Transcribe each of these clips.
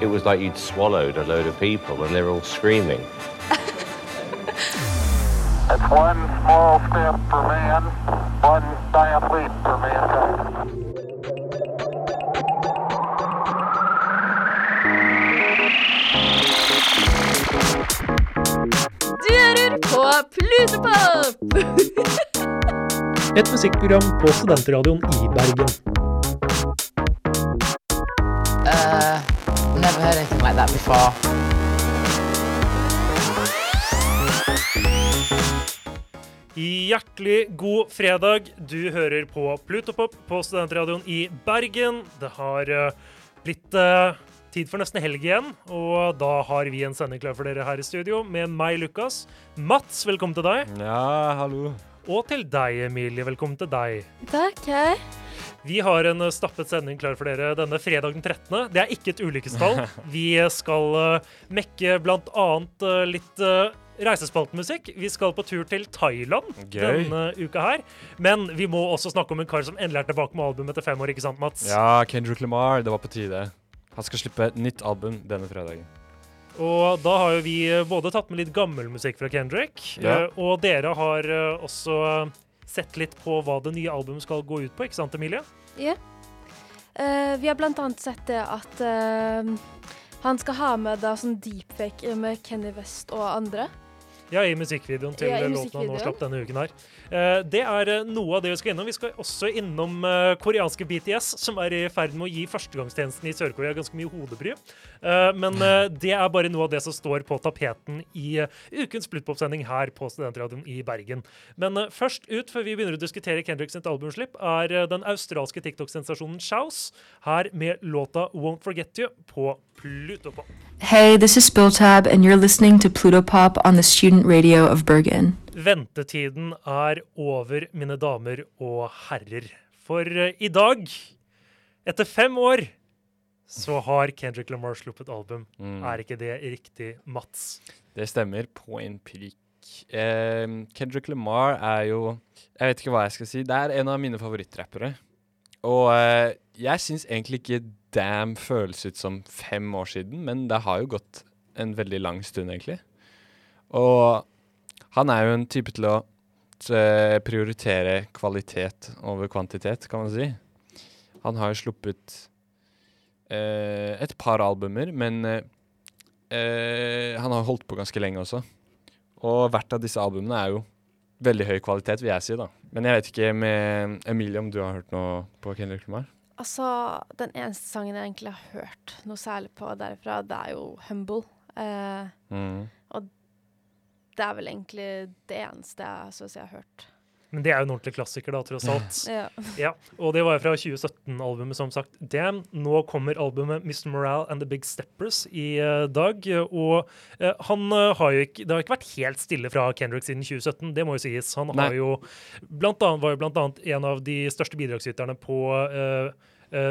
it was like you'd swallowed a load of people and they're all screaming. It's one small step for man, one giant leap for mankind. Du hører på Plutopop! Et musikkprogram på studentradioen i Bergen. Like that before. Hjertelig god fredag. Du hører på Plutopop på studentradioen i Bergen. Det har eh, blitt uh, tid for nesten helg igjen, og da har vi en sending klar for dere her i studio med meg, Lukas. Mats, velkommen til deg. Ja, hallo. Og til deg, Emilie. Velkommen til deg. Takk. Vi har en eh, stappet sending klar for dere denne fredag den 13. Det er ikke et ulykkestall. Vi skal uh, mekke annet uh, litt reisespaltmusikk. Vi skal på tur til Thailand Gøy. denne uka her. Men vi må også snakke om en kar som endelig er tilbake med album etter fem år, ikke sant, Mats? Ja, Kendrick Lamar, det var på tide. Han skal slippe et nytt album denne fredagen. Og da har jo vi eh, både tatt med litt gammel musikk fra Kendrick, Ja. eh, og dere har eh, også eh, sett litt på hva det nye albumet skal gå ut på, ikke sant, Emilie? Ja. Eh, vi har blant annet sett det at uh, han skal ha med da sånn deepfake med Kenny West og andre. Ja, i musikkvideoen til Ja, låten han nå slapp denne uken her. Eh, det er eh, noe av det vi skal innom. Vi skal også innom eh, koreanske BTS, som er i ferd med å gi førstegangstjenesten i Sør-Korea ganske mye hodebry. Eh, men eh, det er bare noe av det som står på tapeten i eh, ukens Splittpop-sending her på Studentradioen i Bergen. Men eh, først ut, før vi begynner å diskutere Kendrick sitt albumslipp, er eh, den australske TikTok-sensasjonen Shouse her med låta Won't Forget You på Plutopop. Hey, this is Spilltab, and you're listening to Pluto Pop on the student radio of Bergen. Ventetiden er over, mine damer og herrer. For eh, i dag, etter fem år, så har Kendrick Lamar sluppet album. Mm. Er ikke det riktig, Mats? Det stemmer på en prikk. Eh, Kendrick Lamar er jo Jeg vet ikke hva jeg skal si. Det er en av mine favorittrappere. Og eh, jeg syns egentlig ikke Damn føles ut som fem år siden, men det har jo gått en veldig lang stund, egentlig. Og han er jo en type til å prioritere kvalitet over kvantitet, kan man si. Han har jo sluppet eh, et par albumer, men eh, eh, han har holdt på ganske lenge også. Og hvert av disse albumene er jo veldig høy kvalitet, vil jeg si. da. Men jeg vet ikke med Emilie om du har hørt noe på Kendrick Lamar? Altså, den eneste sangen jeg egentlig har hørt noe særlig på derfra, det er jo 'Humble'. Eh, Mm. Det er vel egentlig det eneste jeg syns jeg har hørt. Men det er jo en ordentlig klassiker, da, tross alt. Ja. Ja, og det var jo fra 2017-albumet, som sagt. Damn, nå kommer albumet Mr. Morale and The Big Steppers i uh, dag. Og uh, han uh, har jo ikke Det har ikke vært helt stille fra Kendrick siden 2017, det må jo sies. Han Nei. har jo blant annet, var jo blant annet en av de største bidragsyterne på eh,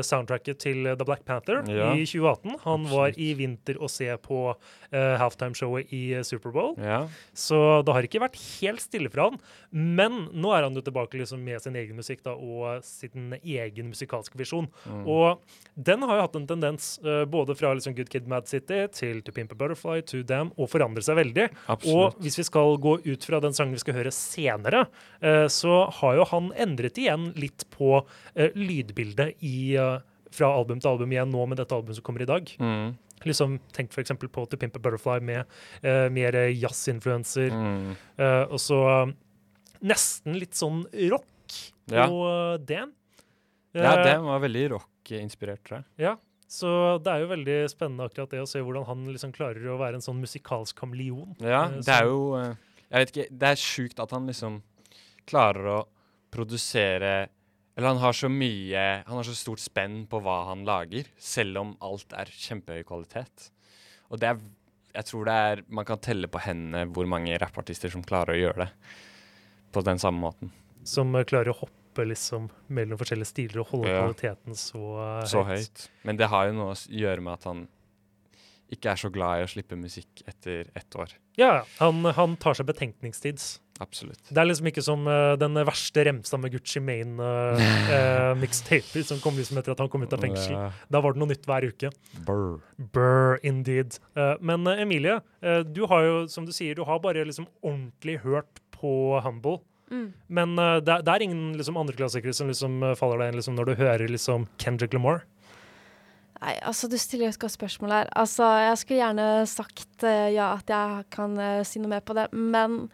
soundtracket til The Black Panther Ja. i 2018. Han var i vinter å se på uh, halftimeshowet i eh, Superbowl. Ja. Så det har ikke vært helt stille fra han. Men nå er han jo tilbake liksom med sin egen musikk da, og sin egen musikalske visjon. Mm. Og den har jo hatt en tendens, uh, både fra liksom Good Kid Mad City til To Pimp a Butterfly to Damn, å forandre seg veldig. Absolutt. Og hvis vi skal gå ut fra den sangen vi skal høre senere, uh, så har jo han endret igjen litt på eh, lydbildet i, eh, fra album til album igjen nå med dette albumet som kommer i dag. Mm. Liksom, tenk f.eks. på To Pimp a Butterfly med uh, mer jazzinfluenser. Mm. Uh, og så uh, nesten litt sånn rock Ja. på eh, ja, Dan var veldig rock-inspirert, tror jeg. ja. Så det er jo veldig spennende akkurat det å se hvordan han liksom klarer å være en sånn musikalsk kameleon. Ja, Eh, det er jo eh, Jeg vet ikke, det er sjukt at han liksom klarer å produsere Eller han har så mye Han har så stort spenn på hva han lager, selv om alt er kjempehøy kvalitet. Og det er Jeg tror det er Man kan telle på hendene hvor mange rappartister som klarer å gjøre det på den samme måten. Som eh, klarer å hoppe liksom mellom forskjellige stiler og holde Ja. kvaliteten så, eh, Så høyt. Men det har jo noe å gjøre med at han ikke er så glad i å slippe musikk etter ett år. Ja, han, han tar seg betenkningstid. Absolutt. Det er liksom ikke som uh, den verste remsa med Gucci Mane-mixtaper som kom liksom etter at han kom ut av fengsel. Da var det noe nytt hver uke. Burr. Burr, indeed. Eh, men eh, Emilie, eh, du har jo, som du sier, du har bare liksom ordentlig hørt på Humble. Mm. Men eh, det, er- det er ingen liksom andreklassikere som liksom eh, faller deg inn liksom, når du hører liksom Kendrick Lamar. Nei, altså du stiller et godt spørsmål her. Altså, jeg skulle gjerne sagt uh, ja, at jeg kan uh, si noe mer på det, men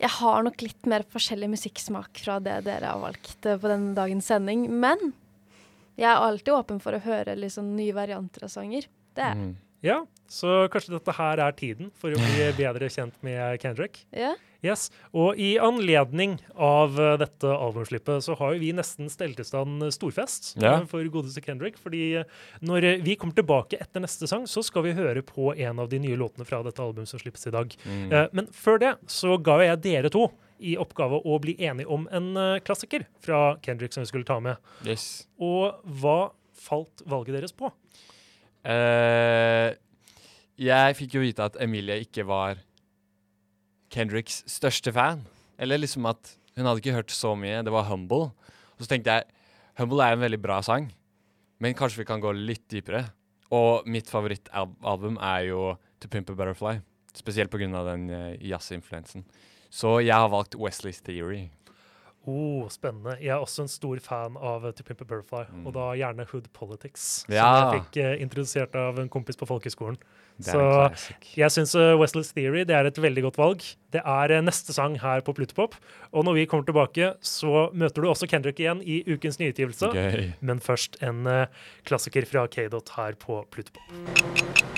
jeg har nok litt mer forskjellig musikksmak fra det dere har valgt uh, på denne dagens sending. Men jeg er alltid åpen for å høre liksom nye varianter av sanger. Det er Mm. Ja, så kanskje dette her er tiden for å bli bedre kjent med Kendrick. ja. Yes, Og i anledning av eh, dette albumslippet så har jo vi nesten stelt i stand storfest yeah. for godeste Kendrick. Fordi eh, når eh, vi kommer tilbake etter neste sang, så skal vi høre på en av de nye låtene fra dette albumet som slippes i dag. Mm. Eh, Men før det så ga jeg dere to i oppgave å bli enige om en klassiker fra Kendrick som vi skulle ta med. Yes. Og hva falt valget deres på? Eh, jeg fikk jo vite at Emilie ikke var Kendricks største fan. Eller liksom at hun hadde ikke hørt så mye. Det var Humble. Og så tenkte jeg Humble er en veldig bra sang, men kanskje vi kan gå litt dypere. Og mitt favorittalbum er jo To Pimp a Butterfly. Spesielt pga. den uh, jazzinfluensen. Så jeg har valgt Wesley's Theory. Oh, spennende. Jeg er også en stor fan av To Pimp a Butterfly, Mm. og da gjerne Hood Politics, Ja. som jeg fikk eh, introdusert av en kompis på folkehøgskolen. Så jeg syns uh, Wesley's Theory det er et veldig godt valg. Det er uh, neste sang her på Plutopop, og når vi kommer tilbake, så møter du også Kendrick igjen i ukens nyutgivelse. Okay. Men først en klassiker fra K-Dot her på Plutopop.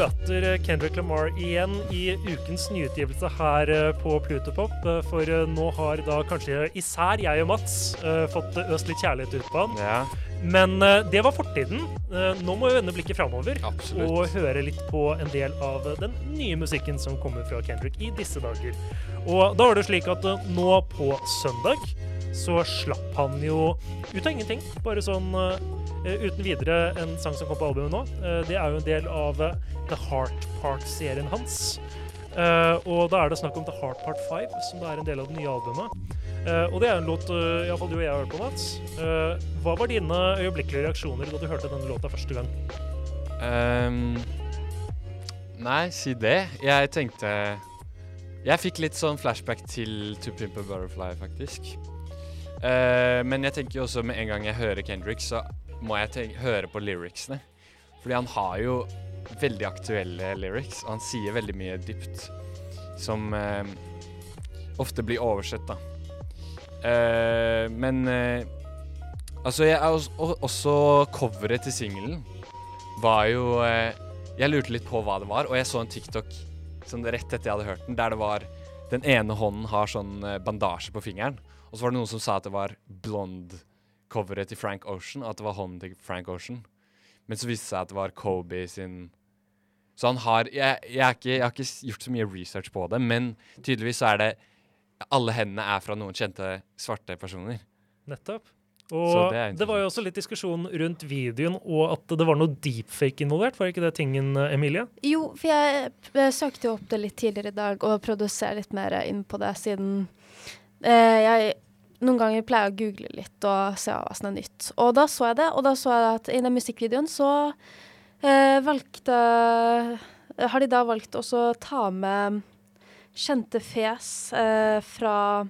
Møter eh, Kendrick Lamar igjen i ukens nyutgivelse her eh, på Plutopop. eh, For nå har da kanskje især jeg og Mats fått øst litt kjærlighet ut på han. Ja, Men det var fortiden. Nå må vi vende blikket framover og høre litt på en del av den nye musikken som kommer fra Kendrick i disse dager. Og da var det slik at nå på søndag så slapp han jo ut av ingenting. Bare sånn eh, uten videre en sang som kom på albumet nå. Eh, det er jo en del av eh, The Heart Part-serien hans. Eh, og da er det snakk om The Heart Part 5, som er en del av det nye albumet. Eh, og det er en låt uh, iallfall du og jeg har hørt på, Mats. Eh, hva var dine øyeblikkelige reaksjoner da du hørte denne låta første gang? Ehm, nei, si det. Jeg tenkte Jeg fikk litt sånn flashback til To Pimp a Butterfly, faktisk. Eh, men jeg tenker jo også med en gang jeg hører Kendrick, så må jeg tenke, høre på lyricsene. Fordi han har jo veldig aktuelle lyrics, og han sier veldig mye dypt som uh, ofte blir oversett, da. Uh, men Altså, jeg er også, også coveret til singelen var jo Jeg lurte litt på hva det var, og jeg så en TikTok sånn rett etter jeg hadde hørt den, der det var Den ene hånden har sånn bandasje på fingeren, og så var det noen som sa at det var blond-coveret til Frank Ocean, at det var hånden til Frank Ocean. Men så viste det seg at det var Kobe sin Så han har jeg, jeg, er ikke, jeg har ikke gjort så mye research på det, men tydeligvis så er det Alle hendene er fra noen kjente svarte personer. Nettopp. Og det det, var jo også litt diskusjon rundt videoen, og at det var noe deepfake involvert. Var ikke det tingen, eh, Emilie? Jo, for jeg jeg søkte jo opp det litt tidligere i dag og prøvde å se litt mer inn på det, siden eh, jeg noen ganger pleier jeg å google litt og se hva som er nytt. Og da så jeg det, og da så jeg at i den musikkvideoen så eh, valgte Har de da valgt å ta med kjente fjes eh, fra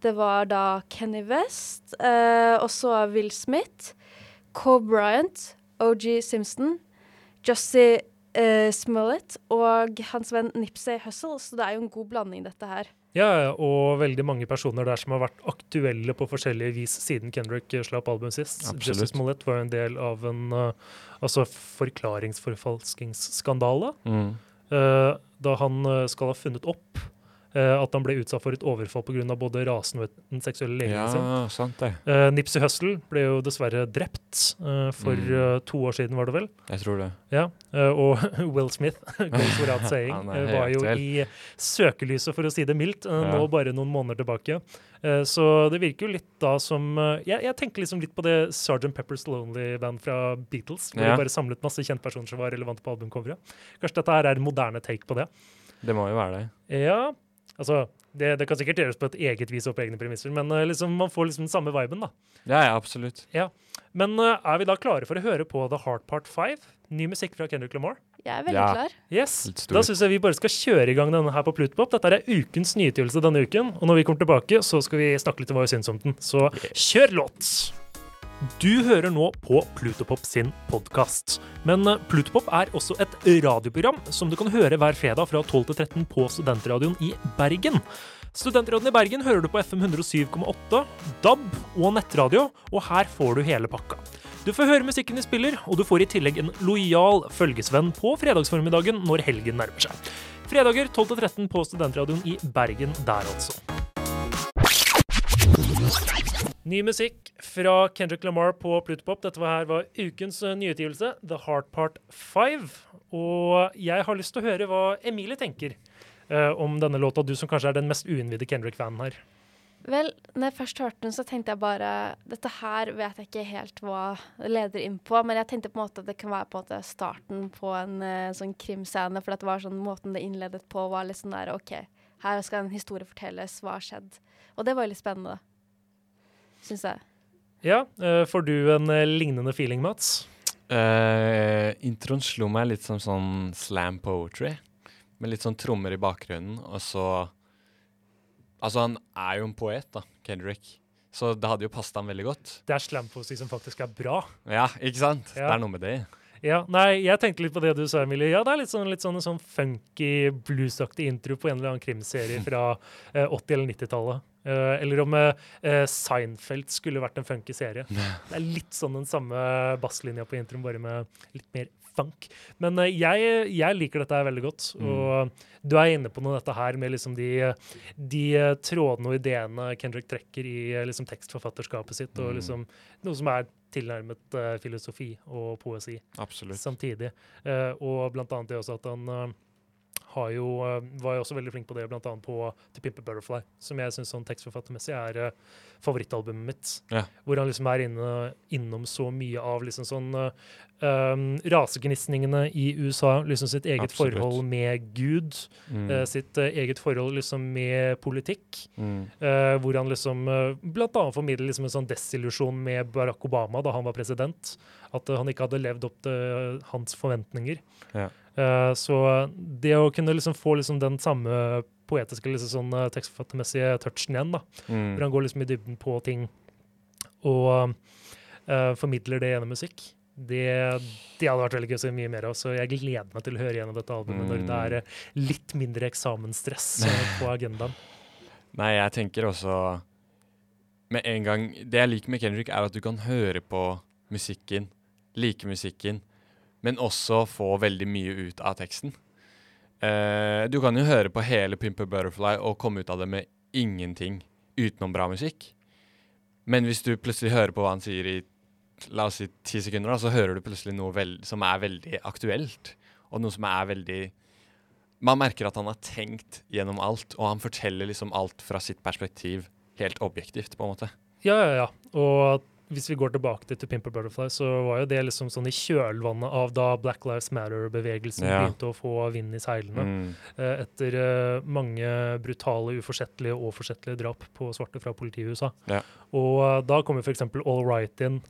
Det var da Kenny West, eh, og så Will Smith, Coe Bryant, OG Simpson, Jussie eh, Smollett og hans venn Nipsey Hussle, så det er jo en god blanding, dette her. Ja, og veldig mange personer der som har vært aktuelle på forskjellige vis siden Kendrick eh, slapp albumet sist. Absolutt. Justice Mollett var en del av en uh, altså forklaringsforfalskingsskandale. Mm. Uh, da han skal ha funnet opp at han ble utsatt for et overfall pga. både rasen og den seksuelle legningen sin. Ja, sant det. Uh, Nipsey Hussle ble jo dessverre drept uh, for Mm. uh, to år siden, var det vel? Jeg tror det. Ja, eh, og Will Smith, goes without saying, eh, var jo i søkelyset, for å si det mildt, ja. nå bare noen måneder tilbake. Eh, Så det virker jo litt da som eh, Jeg, jeg tenker liksom litt på det Sgt. Pepper's Lonely Band fra Beatles, hvor Ja. de bare samlet masse kjentpersoner som var relevante på albumcoveret. Kanskje dette her er en moderne take på det. Det må jo være det. Ja, altså det, det kan sikkert gjøres på et eget vis og på egne premisser, men uh, liksom, man får liksom den samme viben, da. Ja, ja, absolutt. Men uh, er vi da klare for å høre på The Heart Part 5? Ny musikk fra Kendrick Lamar? Jeg er veldig Ja. klar. Yes. Da syns jeg vi bare skal kjøre i gang denne her på Plutpop. Dette er ukens nyutgivelse denne uken, og når vi kommer tilbake, så skal vi snakke litt om hva vi syns om den. Så kjør låt! Du hører nå på Plutopop sin podkast. Men eh, Plutopop er også et radioprogram som du kan høre hver fredag fra 12 til 13 på Studentradioen i Bergen. Studentradioen i Bergen hører du på FM 107,8, DAB og nettradio, og her får du hele pakka. Du får høre musikken de spiller, og du får i tillegg en lojal følgesvenn på fredagsformiddagen når helgen nærmer seg. Fredager 12 til 13 på Studentradioen i Bergen der, altså. Ny musikk fra Kendrick Lamar på Plutopop. Dette var her var ukens eh, nyutgivelse, The Heart Part 5. Og jeg har lyst til å høre hva Emilie tenker uh, om denne låta, du som kanskje er den mest uinnvidde Kendrick-fanen her. Vel, når jeg først hørte den, så tenkte jeg bare Dette her vet jeg ikke helt hva leder inn på, men jeg tenkte på en måte at det kan være på en måte starten på en uh, sånn krimscene, for det var sånn måten det innledet på, var litt sånn der OK, her skal en historie fortelles, hva har skjedd? Og det var jo litt spennende, syns jeg. Ja, eh, får du en eh, lignende feeling, Mats? Uh, introen slo meg litt som sånn slam poetry, med litt sånn trommer i bakgrunnen, og så Altså, han er jo en poet, da, Kendrick, så det hadde jo passet ham veldig godt. Det er slampoesi som faktisk er bra. Ja, ikke sant? Ja. Det er noe med det. Ja, nei, jeg tenkte litt på det du sa, Emilie. Ja, det er litt sånn, litt sånn, sånn funky, bluesaktig intro på en eller annen krimserie fra eh, 80- eller 90-tallet. Eh, eller om eh, eh, Seinfeld skulle vært en funky serie. Det er litt sånn den samme basslinja på introen, bare med litt mer funk. Men jeg, jeg liker dette her veldig godt. Og du er inne på noe dette her med liksom de, de trådene og ideene Kendrick trekker i liksom tekstforfatterskapet sitt, og Mm. liksom noe som er tilnærmet filosofi og poesi Absolutt. samtidig. Og blant annet det også at han jo, eh, var jo også veldig flink på det, annet på To Pimper Butterfly, som jeg syns sånn tekstforfattermessig er eh, favorittalbumet mitt. Ja. Hvor han liksom er inne, innom så mye av liksom sånn eh, um, rasegnisningene i USA, liksom sitt eget Absolutt. forhold med Gud, Mm. uh, sitt eget forhold liksom med politikk. Mm. Hvor han liksom uh, annet formidler liksom en sånn desillusjon med Barack Obama da han var president. At han ikke hadde levd opp til hans forventninger. Ja. Eh, så det å kunne liksom få liksom den samme poetiske liksom sånn eh, tekstforfattermessige touchen igjen, da, Mm. hvor han går liksom i dybden på ting og eh, formidler det gjennom musikk, det, det hadde vært veldig gøy å se mye mer av. Så jeg gleder meg til å høre gjennom dette albumet når det er eh, litt mindre eksamensstress på agendaen. Nei, jeg tenker også med en gang Det jeg liker med Kendrick, er at du kan høre på musikken, like musikken, men også få veldig mye ut av teksten. Eh, du kan jo høre på hele Pimper Butterfly og komme ut av det med ingenting utenom bra musikk. Men hvis du plutselig hører på hva han sier i la oss si ti sekunder, da, så hører du plutselig noe vel, som er veldig aktuelt, og noe som er veldig man merker at han har tenkt gjennom alt, og han forteller liksom alt fra sitt perspektiv, helt objektivt, på en måte. Ja, ja, ja. Og hvis vi går tilbake til To Pimper Butterfly, så var jo det liksom sånn i kjølvannet av da Black Lives Matter-bevegelsen Ja. begynte å få vind i seilene. Mm. eh, Etter eh, mange brutale, uforsettlige og forsettlige drap på svarte fra politiet i USA. Ja. Og eh, da kommer f.eks. All Right inn,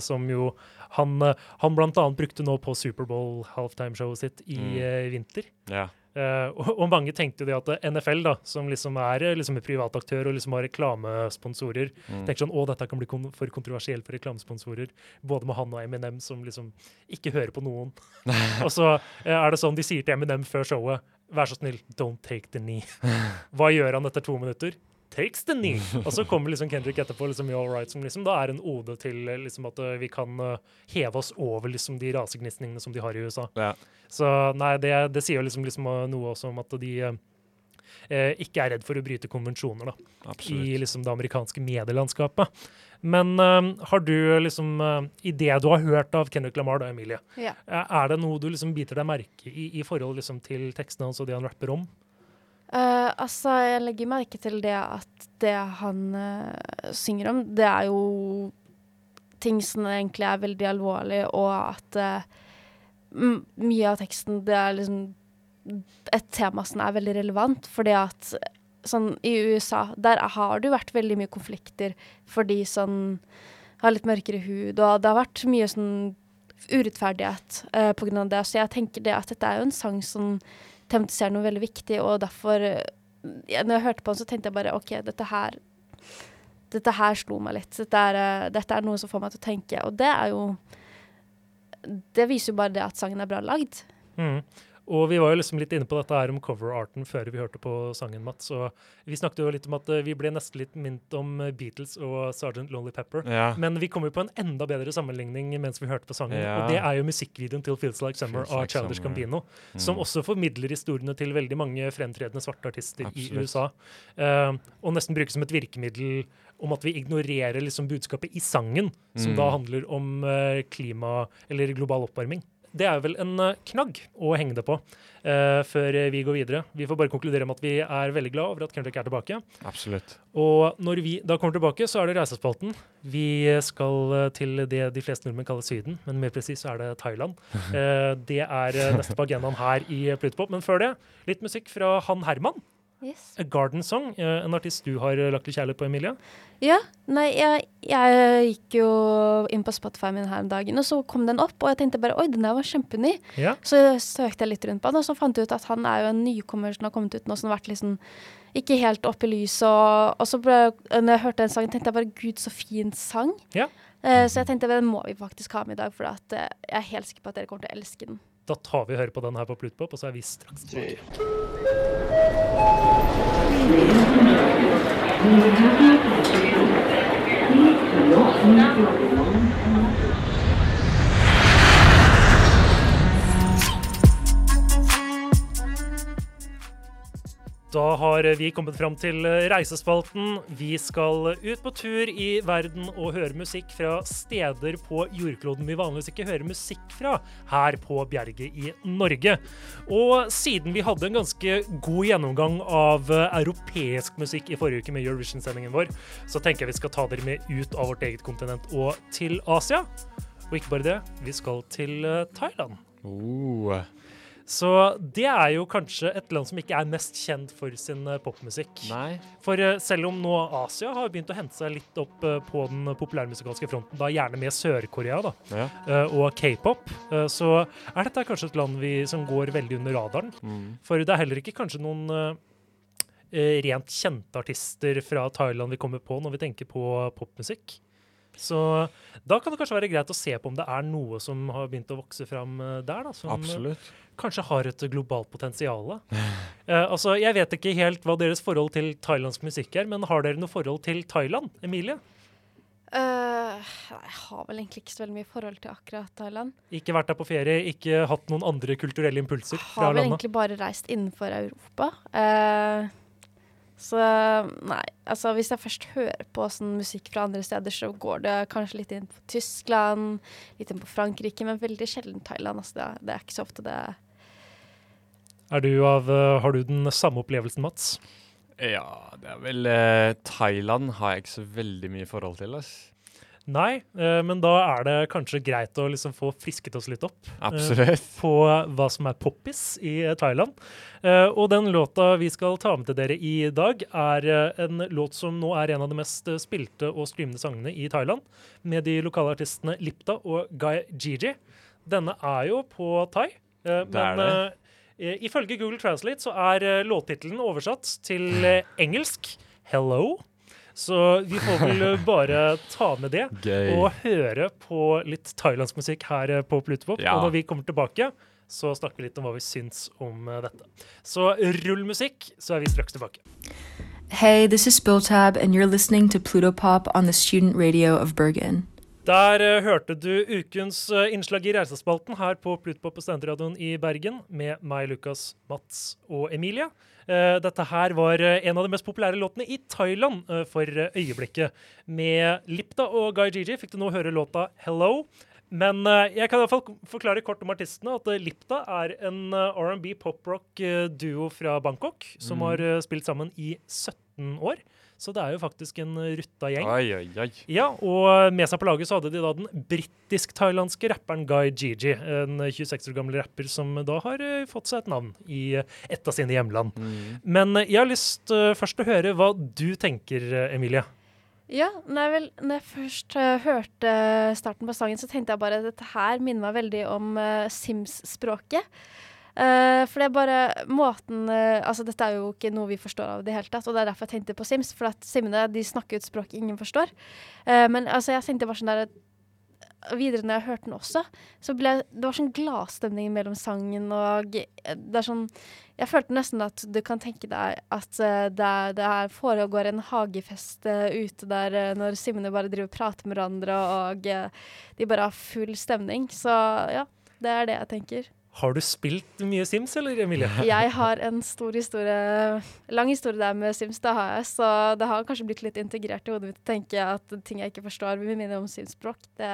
som jo han, han annet brukte nå på Superbowl halftime-showet sitt i Mm. vinter. Ja. Eh, og, og mange tenkte jo det at eh, NFL, da, som liksom er eh, liksom en privataktør og liksom har reklamesponsorer, Mm. tenker sånn å, dette kan bli kon for kontroversielt for reklamesponsorer. Både med han og Eminem, som liksom ikke hører på noen. og så er det sånn de sier til Eminem før showet, vær så snill, don't take the knee. Hva gjør han etter to minutter? Takes the knee. Og så kommer liksom Kendrick etterpå liksom, All Right, som liksom da er en ode til liksom at eh, vi kan eh, heve oss over liksom de rasegnisningene som de har i USA. Ja. Så nei, det, det sier jo liksom, liksom noe også om at de, eh, eh, ikke er redd for å bryte konvensjoner da, i liksom, det amerikanske medielandskapet. Men uh, har du liksom uh, I det du har hørt av Kendrick Lamar, da, Emilie, Ja. er det noe du liksom biter deg merke i i forhold liksom, til tekstene hans og det han rapper om? Eh, altså, jeg legger merke til det at det han uh, synger om, det er jo ting som egentlig er veldig alvorlig, og at uh, mye av teksten det er liksom et tema som er veldig relevant, fordi at sånn i USA, der har det jo vært veldig mye konflikter for de som har litt mørkere hud, og det har vært mye sånn urettferdighet uh, av det. Så jeg tenker det at dette er jo en sang som tematiserer noe veldig viktig, og derfor ja, Når jeg hørte på den, så tenkte jeg bare OK, dette her dette her slo meg litt. Dette er, eh, dette er noe som får meg til å tenke. Og det er jo Det viser jo bare det at sangen er bra lagd. Mm. Og vi var jo liksom litt inne på dette her om coverarten før vi hørte på sangen, Mats. Og vi snakket jo litt om at eh, vi ble nesten litt minnet om eh, Beatles og Sergeant Lonely Pepper. Ja. Men vi kom jo på en enda bedre sammenligning mens vi hørte på sangen. Ja. Og det er jo musikkvideoen til Feels Like Summer Feels av Like Childish. Gambino. Som også formidler historiene til veldig mange fremtredende svarte artister i USA. Uh, og nesten brukes som et virkemiddel om at vi ignorerer liksom budskapet i sangen, som Mm. da handler om uh, klima eller global oppvarming. Det er vel en eh, knagg å henge det på uh, før vi går videre. Vi får bare konkludere med at vi er veldig glad over at Kendrick er tilbake. Absolutt. Og når vi da kommer tilbake, så er det reisespalten. Vi skal eh, til det de fleste nordmenn kaller Syden, men mer presis så er det Thailand. Uh, det er neste på agendaen her i Plutopop. Men før det, litt musikk fra Han Herman. Yes. A Garden Song, en artist du har lagt litt kjærlighet på, Emilie. Ja. Nei, jeg, jeg gikk jo inn på Spotify min her om dagen, og så kom den opp, og jeg tenkte bare oi, den der var kjempeny. Ja. Så søkte jeg litt rundt på den, og så fant jeg ut at han er jo en nykommer som har kommet ut nå, som har vært liksom ikke helt oppe i lyset. Og, og så ble, når jeg hørte den sangen, tenkte jeg bare gud, så fin sang. Ja. Eh, så jeg tenkte den må vi faktisk ha med i dag, for at, eh, jeg er helt sikker på at dere kommer til å elske den. Da tar vi og hører på den her på Plutpop, og så er vi straks tilbake. Da har vi kommet fram til reisespalten. Vi skal ut på tur i verden og høre musikk fra steder på jordkloden vi vanligvis ikke hører musikk fra her på Bjerget i Norge. Og siden vi hadde en ganske god gjennomgang av eh, europeisk musikk i forrige uke med Eurovision-sendingen vår, så tenker jeg vi skal ta dere med ut av vårt eget kontinent og til Asia. Og ikke bare det, vi skal til eh, Thailand. Oh. Så det er jo kanskje et land som ikke er mest kjent for sin eh, popmusikk. Nei. For eh, selv om nå Asia har begynt å hente seg litt opp eh, på den populærmusikalske fronten, da gjerne med Sør-Korea da, Ja. og k-pop, så er dette kanskje et land vi, som går veldig under radaren. Mm. For det er heller ikke kanskje noen rent kjente artister fra Thailand vi kommer på når vi tenker på popmusikk. Så da kan det kanskje være greit å se på om det er noe som har begynt å vokse fram eh, der. da, som eh, Absolutt. kanskje har et globalt potensial. Eh, altså, jeg vet ikke helt hva deres forhold til thailandsk musikk er, men har dere noe forhold til Thailand? Emilie? Nei, jeg har vel egentlig ikke så veldig mye forhold til akkurat Thailand. Ikke vært der på ferie, ikke hatt noen andre kulturelle impulser fra Har vel landet? egentlig bare reist innenfor Europa. Eh, så nei, altså hvis jeg først hører på sånn musikk fra andre steder, så går det kanskje litt inn på Tyskland, litt inn på Frankrike, men veldig sjelden Thailand. Altså det, det er ikke så ofte det Er du av, eh, har du den samme opplevelsen, Mats? Ja, det er vel eh, Thailand har jeg ikke så veldig mye forhold til. ass. Nei, eh, men da er det kanskje greit å liksom få frisket oss litt opp Absolutt. på hva som er poppis i eh, Thailand. Eh, og den låta vi skal ta med til dere i dag, er eh, en låt som nå er en av de mest eh, spilte og streamede sangene i Thailand, med de lokale artistene Lipta og Guy Gigi. Denne er jo på thai, eh, Det er men det. eh, ifølge Google Translate så er eh, låttittelen oversatt til eh, engelsk 'Hello'. Så vi får vel bare ta med det Gøy. og høre på litt thailandsk musikk her eh, på Plutopop. Ja. Og når vi kommer tilbake, så snakker vi litt om hva vi syns om eh, dette. Så rull musikk, så er vi straks tilbake. Hey, this is Spilltab, and you're listening to Plutopop on the student radio of Bergen. Der eh, hørte du ukens innslag i Reisespalten her på Plutpop på Studentradioen i Bergen med meg, Lukas, Mats og Emilie. Eh, dette her var eh, en av de mest populære låtene i Thailand eh, for øyeblikket. Med Lipta og Guy Gigi fikk du nå høre låta 'Hello'. Men jeg kan i hvert fall forklare kort om artistene. At Lipta er en R&B pop-rock-duo fra Bangkok som har eh, spilt sammen i 17 år. Så det er jo faktisk en rutta gjeng. Oi, oi, oi. Ja, og med seg på laget så hadde de da den britisk-thailandske rapperen Guy Gigi. En 26 år gammel rapper som da har eh, fått seg et navn i eh, et av sine hjemland. Mm. Men eh, jeg har lyst først til å høre hva du tenker, Emilie. Ja, når jeg, vel, når jeg først uh, hørte starten på sangen, så tenkte jeg bare at dette her minner meg veldig om uh, Sims-språket. Eh, for det er bare måten uh, Altså, dette er jo ikke noe vi forstår av det hele tatt, og det er derfor jeg tenkte på Sims. For at simmene de snakker ut språk ingen forstår. Uh, men altså, jeg tenkte bare sånn der Videre når jeg hørte den også, så ble det var sånn gladstemning mellom sangen og Det er sånn Jeg følte nesten at du kan tenke deg at det, det her foregår en hagefest ute der når simmene bare driver og prater med hverandre, og de bare har full stemning. Så ja, det er det jeg tenker. Har du spilt mye Sims, eller, Emilie? Jeg har en stor historie, lang historie der med Sims, det har jeg, så det har kanskje blitt litt integrert i hodet mitt å tenke at ting jeg ikke forstår, vil minne om Sims-språk. Det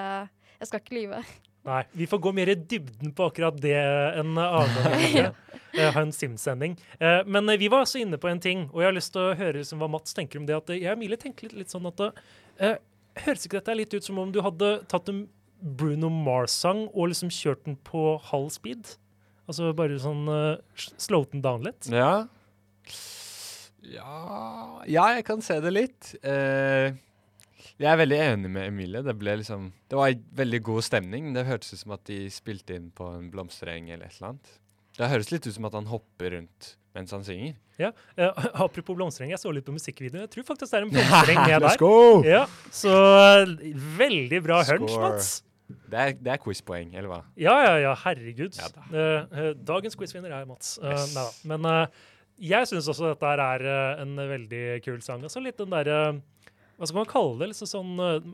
Jeg skal ikke lyve. Nei, vi får gå mer i dybden på akkurat det enn annen gang. Eh, Ha en Sims-sending. Eh, Men eh, vi var også inne på en ting, og jeg har lyst til å høre liksom, hva Mats tenker om det. At jeg og Emilie tenker litt, litt sånn at eh, Høres ikke dette litt ut som om du hadde tatt en Bruno Mars-sang og liksom kjørt den på halv speed? Altså bare sånn uh, slowt den down litt? Ja. ja Ja, jeg kan se det litt. Uh, jeg er veldig enig med Emilie. Det ble liksom Det var en veldig god stemning. Det hørtes ut som at de spilte inn på en blomstereng eller et eller annet. Det høres litt ut som at han hopper rundt mens han synger. Ja. uh, apropos blomstereng, jeg så litt på musikkvideoen. Jeg tror faktisk det er en blomstereng med Let's der. Ja, så eh, veldig bra hunch. Mats. Det er, det er quizpoeng, eller hva? Ja, ja, ja, herregud. Ja da. Eh, eh, dagens quizvinner er Mats. Uh, Yes. Neida. Men eh, jeg syns også dette er eh, en veldig kul sang. Altså litt den derre Hva skal man kalle det? Liksom sånn eh,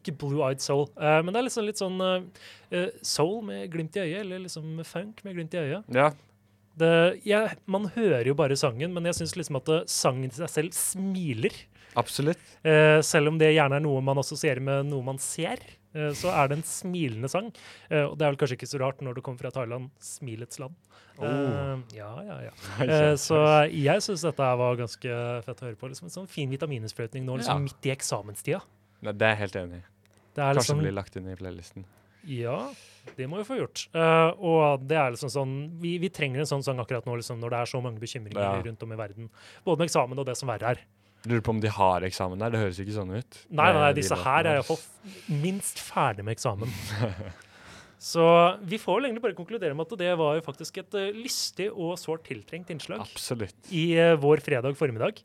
Ikke blue-eyed soul, eh, men det er liksom litt sånn eh, eh, soul med glimt i øyet, eller liksom funk med glimt i øyet. Ja. Det, jeg, man hører jo bare sangen, men jeg syns liksom at eh, sangen til seg selv smiler. Absolutt. Eh, selv om det gjerne er noe man assosierer med noe man ser, eh, så er det en smilende sang. Eh, og det er vel kanskje ikke så rart når du kommer fra Thailand, smilets land. Oh. ja, ja, ja. Eh, så jeg syns dette var ganske fett å høre på. Liksom en sånn fin vitamininnsprøytning nå liksom Ja. midt i eksamenstida. Nei, det er jeg helt enig i. Kanskje liksom, blir lagt inn i playlisten. Ja, det må vi få gjort. Uh, og det er liksom sånn vi, vi trenger en sånn sang akkurat nå liksom, når det er så mange bekymringer Ja. rundt om i verden. Både med eksamen og det som verre er. Lurer på om de har eksamen der. Det høres ikke sånn ut. Nei, nei, nei, disse her er iallfall minst ferdig med eksamen. Så vi får vel egentlig bare konkludere med at det var jo faktisk et eh, lystig og sårt tiltrengt innslag Absolutt. i eh, vår fredag formiddag.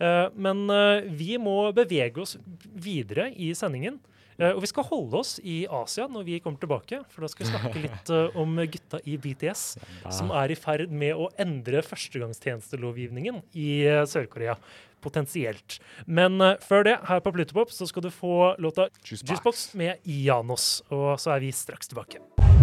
Eh, men eh, vi må bevege oss videre i sendingen. Eh, og vi skal holde oss i Asia når vi kommer tilbake, for da skal vi snakke litt eh, om gutta i BTS, som er i ferd med å endre førstegangstjenestelovgivningen i eh, Sør-Korea. Potensielt. Men før det, her på Plutopop, så skal du få låta Juicebox. Juicebox med Janos. Og så er vi straks tilbake.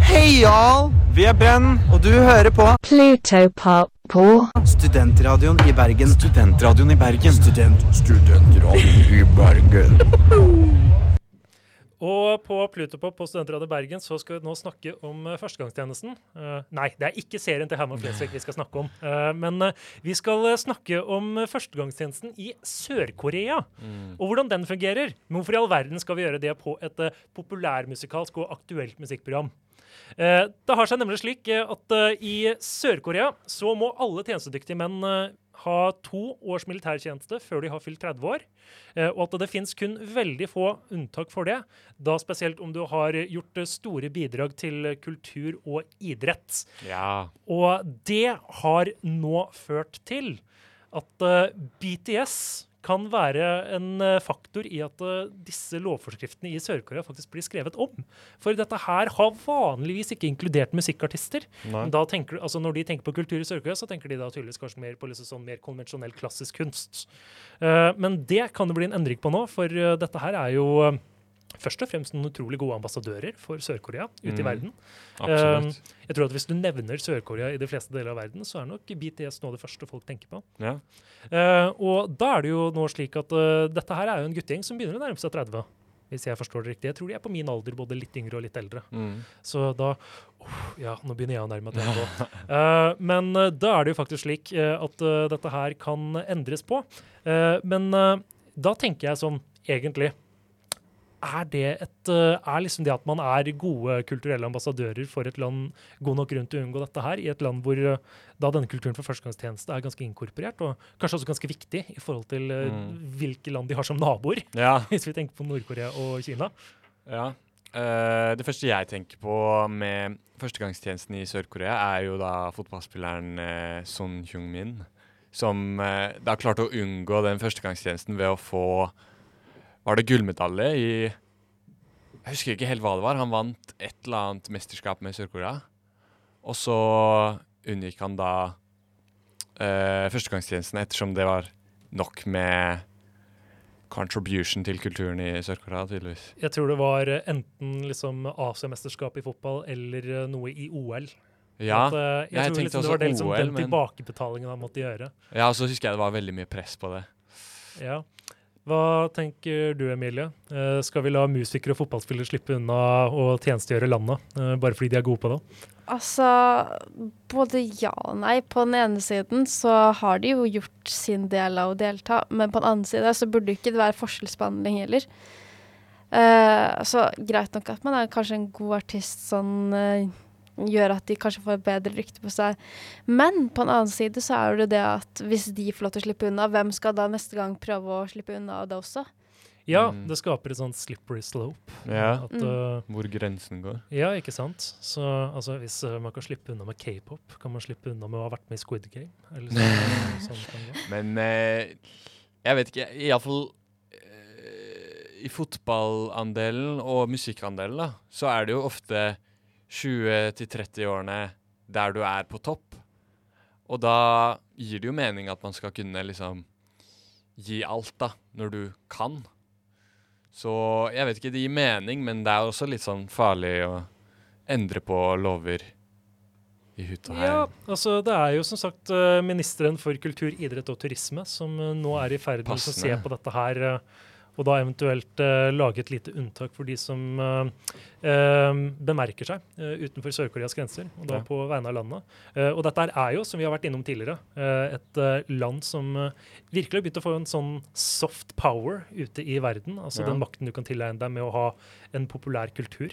Hei, y'all! Vi er Brenn, og du hører på Plutopop på Studentradioen i Bergen. Studentradioen i Bergen. Student, studentradioen i Bergen. Og på Plutopop på Studentrådet Bergen så skal vi nå snakke om eh, førstegangstjenesten. Uh, nei, det er ikke serien til Herman Flesvig vi skal snakke om. Uh, men uh, vi skal snakke om førstegangstjenesten i Sør-Korea. Og hvordan den fungerer. Men hvorfor i all verden skal vi gjøre det på et populærmusikalsk og aktuelt musikkprogram? Det har seg nemlig slik at i Sør-Korea så må alle tjenestedyktige menn ha to års militærtjeneste før de har fylt 30 år. Eh, og at det finnes kun veldig få unntak for det. Da spesielt om du har gjort eh, store bidrag til kultur og idrett. Ja. Og det har nå ført til at eh, BTS kan være en eh, faktor i at eh, disse lovforskriftene i Sør-Korea faktisk blir skrevet om. For dette her har vanligvis ikke inkludert musikkartister. Da tenker, altså når de tenker på kultur i Sør-Korea, så tenker de da tydeligvis kanskje mer på liksom sånn mer konvensjonell klassisk kunst. Eh, men det kan det bli en endring på nå, for dette her er jo først og fremst noen utrolig gode ambassadører for Sør-Korea ute i Mm. verden. Um, jeg tror at Hvis du nevner Sør-Korea i de fleste deler av verden, så er nok BTS av det første folk tenker på. Ja. Uh, og da er det jo nå slik at uh, dette her er jo en guttegjeng som begynner å nærme seg 30. Hvis jeg forstår det riktig. Jeg tror de er på min alder, både litt yngre og litt eldre. Mm. Så da Uff, Ja, nå begynner jeg å nærme meg 30. uh, men uh, da er det jo faktisk slik at dette her kan endres på. Men da tenker jeg sånn, egentlig er det et eh, Er liksom det at man er gode kulturelle ambassadører for et land god nok grunn til å unngå dette her, i et land hvor eh, da denne kulturen for førstegangstjeneste er ganske inkorporert, og kanskje også ganske viktig i forhold til eh, Mm. hvilke land de har som naboer, Ja. hvis vi tenker på Nord-Korea og Kina. Ja. Uh, det første jeg tenker på med førstegangstjenesten i Sør-Korea, er jo da fotballspilleren uh, Son Hyung-min, som uh, da klarte å unngå den førstegangstjenesten ved å få Var det gullmedalje i Jeg husker ikke helt hva det var. Han vant et eller annet mesterskap med Sør-Korea. Og så unngikk han da eh, førstegangstjenesten ettersom det var nok med contribution til kulturen i Sør-Korea, tydeligvis. Jeg tror det var enten liksom Asiamesterskapet i fotball eller eh, noe i OL. Ja, At, uh, jeg, jeg tror liksom det var det, liksom, OL, den men- tilbakebetalingen han måtte gjøre. ja, og så husker jeg det var veldig mye press på det. Ja. Hva tenker du, Emilie? Eh, skal vi la musikere og fotballspillere slippe unna å tjenestegjøre landet, eh, bare fordi de er gode på det? Altså, både ja og nei. På den ene siden så har de jo gjort sin del av å delta, men på den andre siden så burde det ikke være forskjellsbehandling heller. Uh, så greit nok at man er kanskje en god artist sånn eh, gjør at de kanskje får et bedre rykte på seg. Men på en annen side så er det det at hvis de får lov til å slippe unna, hvem skal da neste gang prøve å slippe unna det også? Ja, Mm. det skaper et sånt slippery slope. Ja. At, Mm. uh, Hvor grensen går. ja, ikke sant? Så altså, hvis uh, man kan slippe unna med k-pop, kan man slippe unna med å ha vært med i Squid Game? Eller så, sånn kan gå. Men uh, jeg vet ikke, iallfall uh, I fotballandelen og musikkandelen, da, så er det jo ofte 20-30-årene der du er på topp. Og da gir det jo mening at man skal kunne liksom gi alt, da, når du kan. Så jeg vet ikke, det gir mening, men det er også litt sånn farlig å endre på lover i hutt og Ja, altså det er jo som sagt eh, ministeren for kultur, idrett og turisme som eh, nå er i ferd med å se på dette her, eh, og da eventuelt eh, lage et lite unntak for de som eh, eh, bemerker seg eh, utenfor Sør-Koreas grenser, og da Ja. på vegne av landet. Eh, og dette er jo, som vi har vært innom tidligere, eh, et land som virkelig har begynt å få en sånn soft power ute i verden. Altså Ja. den makten du kan tilegne deg med å ha en populær kultur.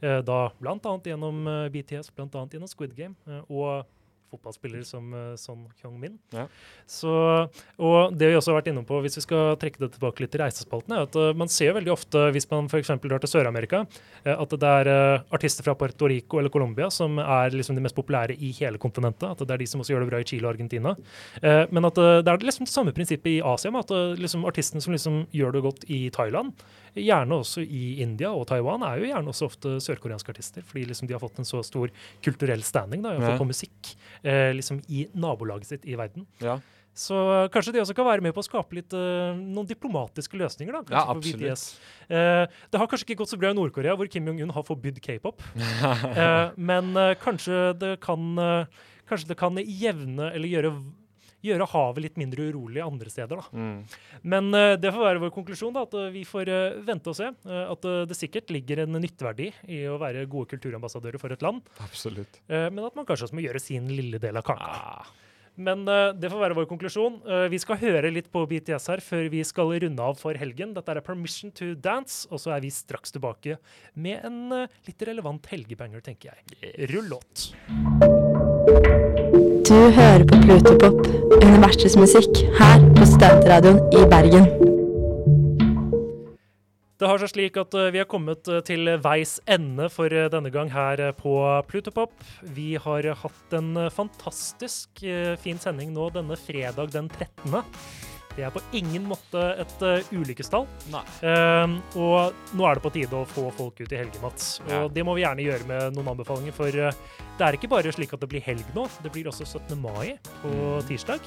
Da annet gjennom BTS, annet gjennom Squid Game, og fotballspillere som uh, Son Kyung-min. Ja. Og det vi også har vært innom på, hvis vi skal trekke det tilbake litt til reisespalten, er at eh, man ser veldig ofte, hvis man f.eks. drar til Sør-Amerika, eh, at det er eh, artister fra Puerto Rico eller Colombia som er liksom de mest populære i hele kontinentet. At det er de som også gjør det bra i Chile og Argentina. Eh, men at eh, det er liksom det samme prinsippet i Asia, med at eh, liksom artisten som liksom gjør det godt i Thailand, gjerne også i India og Taiwan, er jo gjerne også ofte sørkoreanske artister. Fordi liksom de har fått en så stor kulturell standing da, Ja. på musikk eh, liksom i nabolaget sitt i verden. Ja. Så eh, kanskje de også kan være med på å skape litt uh, noen diplomatiske løsninger. da, Ja, absolutt. Eh, det har kanskje ikke gått så bra i Nord-Korea, hvor Kim Jong-un har forbudt k-pop. uh, men kanskje det kan Kanskje det kan jevne eller gjøre, gjøre havet litt mindre urolig andre steder. Mm. Men uh, det får være vår konklusjon, da, at eh, vi får eh, vente og se. at det sikkert ligger en nytteverdi i å være gode kulturambassadører for et land. Absolutt. men at man kanskje også må gjøre sin lille del av kaka. Ah. Men uh, det får være vår konklusjon. Uh, vi skal høre litt på BTS her før vi skal runde av for helgen. Dette er 'Permission to Dance', og så er vi straks tilbake med en uh, litt relevant helgebanger, tenker jeg. Rull låt. Du hører på Plutopop, universets musikk, her på Studentradioen i Bergen. Det har seg slik at eh, vi har kommet eh, til veis ende for eh, denne gang her på Plutopop. Vi har hatt en fantastisk fin sending nå denne fredag den 13. Det er på ingen måte et uh, ulykkestall. Eh, og nå er det på tide å få folk ut i helgen, Mats. Og Ja. det må vi gjerne gjøre med noen anbefalinger, for uh, det er ikke bare slik at det blir helg nå. Det blir også 17. mai på Mm. tirsdag.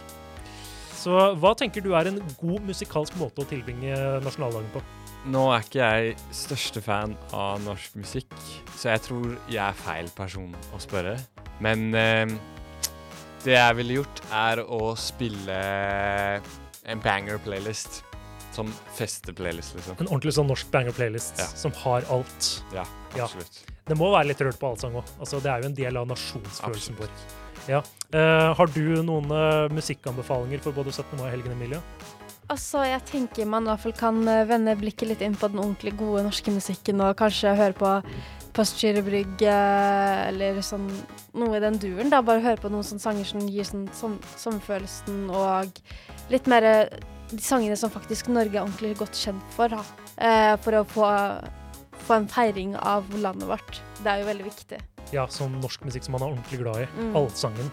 Så hva tenker du er en god musikalsk måte å tilbringe nasjonaldagen på? Nå er ikke jeg største fan av norsk musikk, så jeg tror jeg er feil person å spørre. Men eh, det jeg ville gjort, er å spille en banger-playlist. Som festeplaylist, liksom. En ordentlig sånn norsk banger-playlist Ja. som har alt. Ja, Ja. absolutt. Det må være litt rørt på allsang òg. Altså, det er jo en del av nasjonsfølelsen vår. Ja. Uh, har du noen uh, musikkanbefalinger for både 17. mai og helgen, Emilie? Altså, jeg tenker man i hvert fall kan eh, vende blikket litt inn på den ordentlig gode norske musikken, og kanskje høre på Postgirobrygge eller sånn noe i den duren. da, Bare høre på noen sånne sanger som gir sånn som, sommerfølelsen, og litt mer de sangene som faktisk Norge er ordentlig godt kjent for, da. Eh, for å få, få en feiring av landet vårt. Det er jo veldig viktig. Ja, sånn norsk musikk som man er ordentlig glad i. Mm. Allsangen.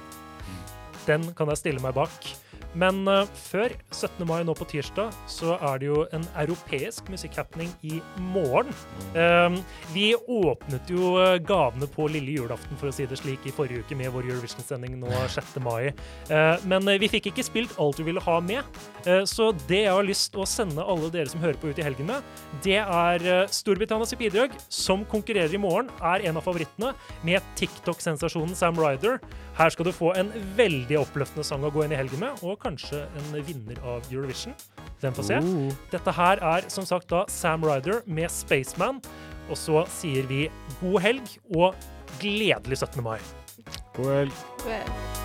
Den kan jeg stille meg bak. Men eh, før 17. mai nå på tirsdag, så er det jo en europeisk musikkhappening i morgen. Eh, vi åpnet jo eh, gavene på lille julaften, for å si det slik, i forrige uke med vår Eurovision-sending nå 6. mai. Eh, men vi fikk ikke spilt alt vi ville ha med. Så det jeg har lyst til å sende alle dere som hører på ut i helgen med, det er Storbritannias bidrag, som konkurrerer i morgen, er en av favorittene, med TikTok-sensasjonen Sam Ryder. Her skal du få en veldig oppløftende sang å gå inn i helgen med, og kanskje en vinner av Eurovision. Hvem får se? Dette her er som sagt da Sam Ryder med Spaceman. Og så sier vi god helg og gledelig 17. mai. God helg. Well.